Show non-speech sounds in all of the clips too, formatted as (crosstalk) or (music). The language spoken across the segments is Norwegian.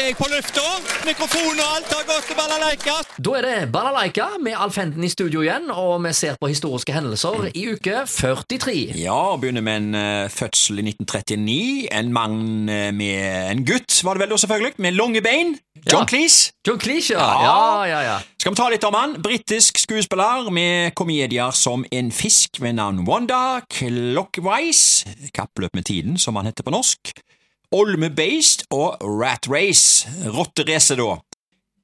er jeg på lufta. Mikrofon og alt har gått til balalaika. Da er det Balalaika med Alf Henden i studio igjen, og vi ser på historiske hendelser i uke 43. Ja, og begynner med en uh, fødsel i 1939. En mann uh, med en gutt, var det vel da, selvfølgelig, med lange bein. John Ja. Cleese. John Cleese, ja. Ja. Ja, ja, ja. Skal vi ta litt om han? Britisk skuespiller med komedier som En fisk ved navn Wanda, Clockwise, Kappløp med tiden, som han heter på norsk, Olme Based og Rat Race, Rotterace, da.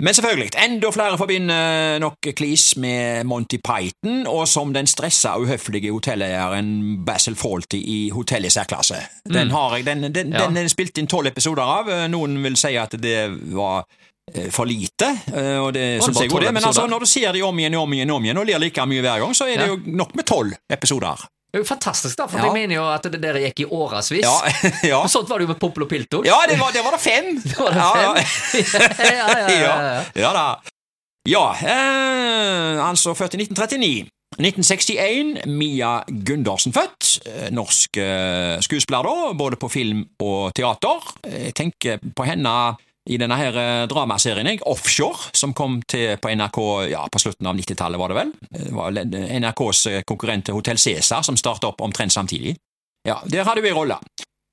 Men selvfølgelig, enda flere forbinder nok Cleese med Monty Python, og som den stressa og uhøflige hotelleieren Basil Fawlty i Hotell i særklasse. Den har jeg, den, den, Ja. den er spilt inn tolv episoder av. Noen vil si at det var eh, for lite, eh, og det syns jeg jo det. Men altså, når du ser de om igjen og om igjen om igjen og ler like mye hver gang, så er det jo nok med tolv episoder. Det er jo fantastisk, da, for Ja. jeg mener jo at det der gikk i årevis. Ja, (laughs) ja. Og sånt var det jo med Populo Piltor. ja det, var, det var det fem! (laughs) Det var det fem. (laughs) ja, ja, ja, ja, ja. ja da. Ja, eh, altså født i 1939. 1961, Mia Gundersen født. Eh, Norsk eh, skuespiller, da, både på film og teater. Jeg tenker på henne i denne her eh, dramaserien, jeg, Offshore, som kom til på NRK ja, på slutten av 90-tallet, var det vel? Det var NRKs eh, konkurrent Hotell Cæsar, som startet opp omtrent samtidig. Ja, Der hadde vi en rolle.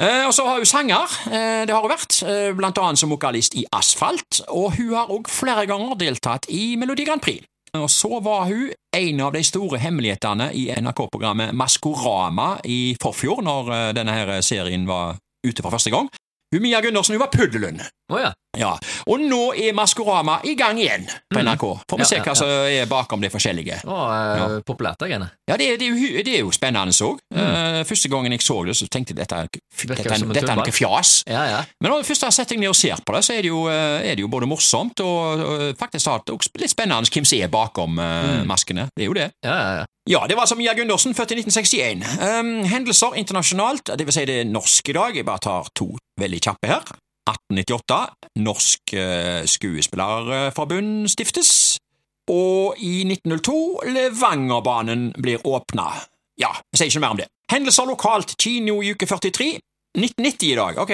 Eh, og så har hun sanger, eh, det har hun vært, eh, blant annet som vokalist i Asfalt, og hun har også flere ganger deltatt i Melodi Grand Prix. Og så var hun en av de store hemmelighetene i NRK-programmet Maskorama i forfjor, når eh, denne her serien var ute for første gang. Hun Mia Gundersen hun var puddelen. Oh, ja. Ja, og nå er Maskorama i gang igjen på NRK. Får vi Ja, se hva som er bakom de forskjellige. Det eh, ja. populært, det greiene. Ja, det, det, det er jo spennende òg. Mm. Uh, første gangen jeg så det, så tenkte jeg dette, er- dette, dette er noe fjas. Ja, ja. Men når jeg først har sett deg ned og ser på det, så er det jo, eh, er det jo både morsomt og, og faktisk litt spennende hvem som er bakom eh, maskene. Det er jo det. ja, ja, ja. Ja, det var altså Mia Gundersen, født i 1961. Um, hendelser internasjonalt, det vil si det er norsk i dag, jeg bare tar to veldig kjappe her. 1898, Norsk eh, Skuespillerforbund stiftes. Og i 1902, Levangerbanen blir åpna. Ja, jeg sier ikke mer om det. Hendelser lokalt, kino i uke 43. 1990 i dag, ok.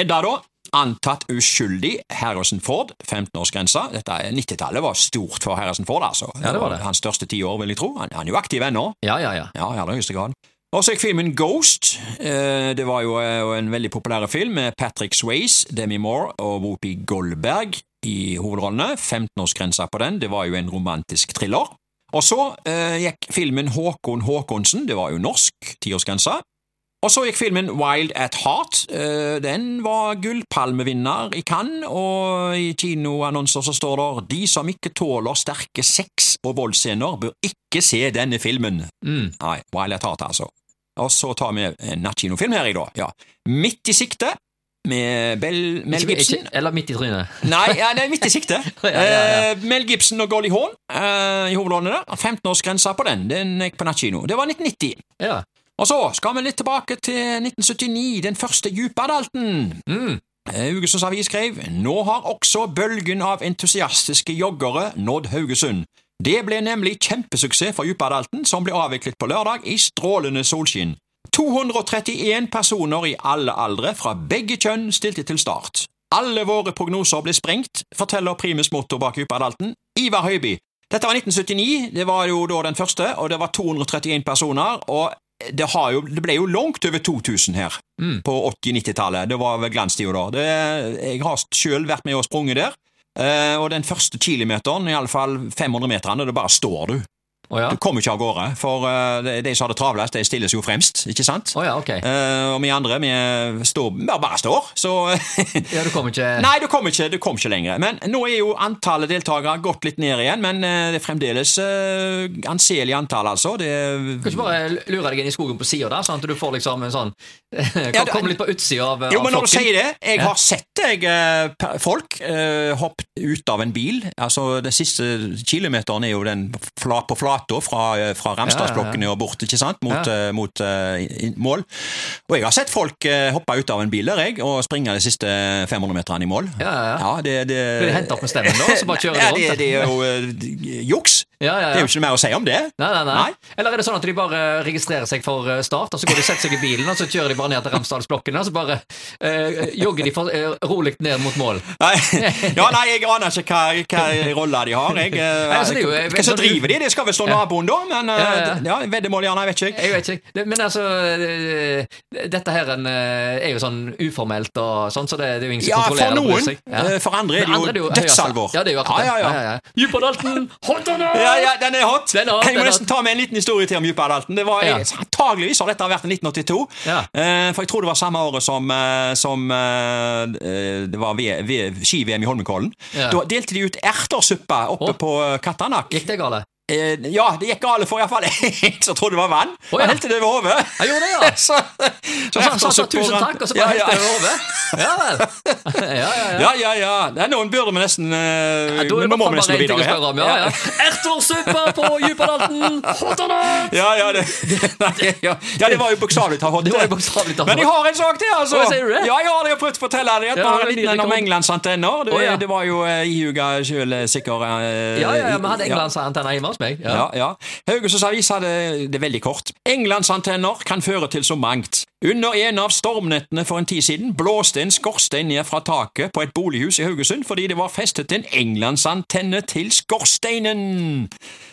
Edda, da. Antatt uskyldig, Harrison Ford, 15-årsgrensa. Dette er 90-tallet var stort for Harrison Ford, altså. Ja, det var det. Hans største tiår, vil jeg tro. Han, han er jo aktiv ennå. ja, ja, ja. Ja, i aller høyeste grad. Og så gikk filmen Ghost. Eh, det var jo eh, en veldig populær film med Patrick Swayze, Demi Moore og Whoopi Goldberg i hovedrollene. 15-årsgrensa på den. Det var jo en romantisk thriller. Og så eh, gikk filmen Håkon Håkonsen. Det var jo norsk. Tiårsgrensa. Og så gikk filmen Wild at Heart. Eh, Den var gullpalmevinner i Cannes, og i kinoannonser så står det De som ikke tåler sterke sex- og voldsscener, bør ikke se denne filmen. Mm. Nei, Wild at Heart, altså. Og så tar vi en nattkinofilm her, i dag. Ja. Midt i sikte, med Bell, Mel Ikke, Gibson. ikke, eller midt i trynet. Nei, ja, er midt i sikte. (laughs) Ja, ja, ja. Eh, Mel Gibson og Golly Hawn uh, i hovedrollene 15-årsgrensa på den. Den gikk på nattkino. Det var 1990. Og så skal vi litt tilbake til 1979, den første Djupadalten. Mm. Eh, Haugesunds Avis skrev nå har også bølgen av entusiastiske joggere nådd Haugesund. Det ble nemlig kjempesuksess for Djupadalten, som ble avviklet på lørdag i strålende solskinn. 231 personer i alle aldre fra begge kjønn stilte til start. Alle våre prognoser ble sprengt, forteller primus motor bak Djupadalten, Ivar Høiby. Dette var 1979, det var jo da den første, og det var 231 personer, og det, har jo, det ble jo langt over 2000 her Mm. på 80-90-tallet. Det var vel glanstida da. Det, jeg har selv vært med og sprunget der, eh, og den første kilometeren, iallfall 500 meterne, det bare står du. Å ja. Du kommer ikke av gårde, for uh, de, som har det travlest, de stilles jo fremst, ikke sant? Oh, ja, okay. uh, og vi andre, vi står, bare, bare står, så (laughs) Ja, du kommer ikke Nei, du kommer ikke, du kommer ikke lenger. Men nå er jo antallet deltakere gått litt ned igjen, men uh, det er fremdeles uh, anselig antall, altså. Det, Kan ikke bare lure deg inn i skogen på sida der, sånn at du får liksom en sånn Kan (laughs) Ja, komme litt på utsida av, Jo, men når du sier det, jeg Ja. har sett eh, folk hoppet ut av en bil. Altså, Den siste kilometeren er jo den flat på flata fra, eh, fra Ramstadsblokkene og bort, ikke sant, mot, eh, mot eh, mål. Og jeg har sett folk hoppe ut av en bil der, jeg, og springe de siste 500 meterne i mål. Ja, ja, ja. Ja, det, det, Blir de hentet opp med stemmen da, så bare kjører de ja, rundt, det, det er jo juks. Ja, ja, Det er jo ikke noe mer å si om det. Nei, nei, nei. Eller er det sånn at de bare registrerer seg for eh, start, og så går de og setter seg i bilen, og så kjører de bare ned til Ramsdalsblokken, og så bare eh, jogger de for, eh, rolig ned mot mål? Nei, (laughs) ja, nei, jeg aner ikke hva, hva rolle de har. Jeg, Nei, altså, det jo- jeg hva at- driver de? Det skal vel stå naboen, da? Men Ja, ja, ja, veddemål, gjerne, jeg vet ikke. jeg. Vet ikke. Det, men altså Dette her en, er jo sånn uformelt og sånn, så det, det er jo ingen som Ja, for kontrollerer og bryr noen. Ja. For andre er det jo dødsalvor. Ja, det er jo akkurat ja, ja, det. ja. ja. Djupadalten, hold on! Ja, ja, den er hot. Den er hot, jeg må nesten ta med en liten historie til om var Ja. Antageligvis har dette vært i 1982. Ja. uh, for jeg tror det var samme året som, uh, som uh, det var ski-VM i Holmenkollen. Ja. Da delte de ut ertersuppe oppe oh. på Katanak. Gikk det gale? Eh, ja, det gikk gale for iallfall jeg (laughs) som trodde det var vann. Oh, ja. Han helte det over hodet. Jeg ja. (laughs) så, Så så, sa ertersuppe tusen takk, og så bare ja. helte det over? Vel. (laughs) Ja, ja, ja. Ja, ja, ja. Noen burde vi nesten uh, Ja, Nå må vi nesten gå videre spørre om, ja, ja. Ertersuppe på Djupadalten! Hot or not? Ja, ja, det, nei, (laughs) ja, ja, det var jo bokstavelig talt hot. Det var jo bokstavelig talt Men jeg har en sak til, altså. Hva sier du det? Ja, jeg har prøvd å fortelle deg. at Vi har en liten en om englandsantenner. Det, oh, ja. det var jo uh, ihuga sjøl sikker uh, Ja, ja, ja, vi hadde ja. englandsantenner hjemme hos meg. Ja, ja. Haugesunds Avis hadde det veldig kort. Englandsantenner kan føre til så mangt. Under en av stormnettene for en tid siden blåste en skorstein ned fra taket på et bolighus i Haugesund fordi det var festet en englandsantenne til skorsteinen.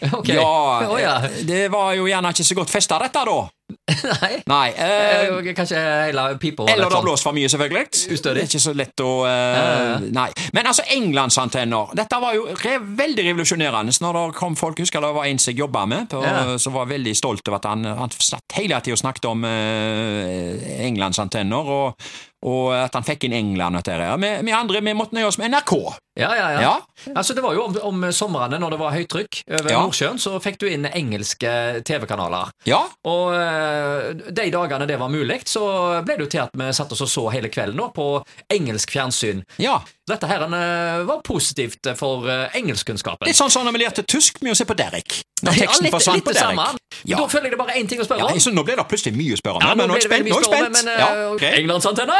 Okay. Ja, ja. det var jo gjerne ikke så godt festa, dette, da. (laughs) Nei. Nei. eh, Eh, Kanskje hele pipa eller det har blåst for mye, selvfølgelig. Ustødig. Det er ikke så lett å eh, ja. Nei. Men altså, englandsantenner. Dette var jo re veldig revolusjonerende når det kom folk. Husker det var en som jeg jobba med, på, Ja. som var veldig stolt over at han, han satt hele tida og snakket om eh, englandsantenner, og, og at han fikk inn England og dette. Vi, vi andre vi måtte nøye oss med NRK. Ja, ja, ja. Ja. Altså, det var jo om, om somrene, når det var høytrykk over Ja. Nordsjøen, så fikk du inn engelske TV-kanaler. Ja. Og eh, de dagene det var mulig, så ble det jo til at vi satt oss og så hele kvelden nå på engelsk fjernsyn. ja. Dette her eh, var positivt for eh, engelskkunnskapen. Litt sånn som når vi lærte tysk med å se på Derek. Når Ja, teksten litt, forsvant på Derek. Ja. Da føler jeg det bare én ting å spørre Ja, om. så nå ble det plutselig mye å spørre om. Ja, men nå er ble spent. Nå er jeg spent. Men, Ja, okay. ok. Englandsantenne!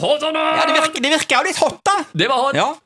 Hot not? ja, det virker, det virker jo litt hot, da. Det var hot. Ja.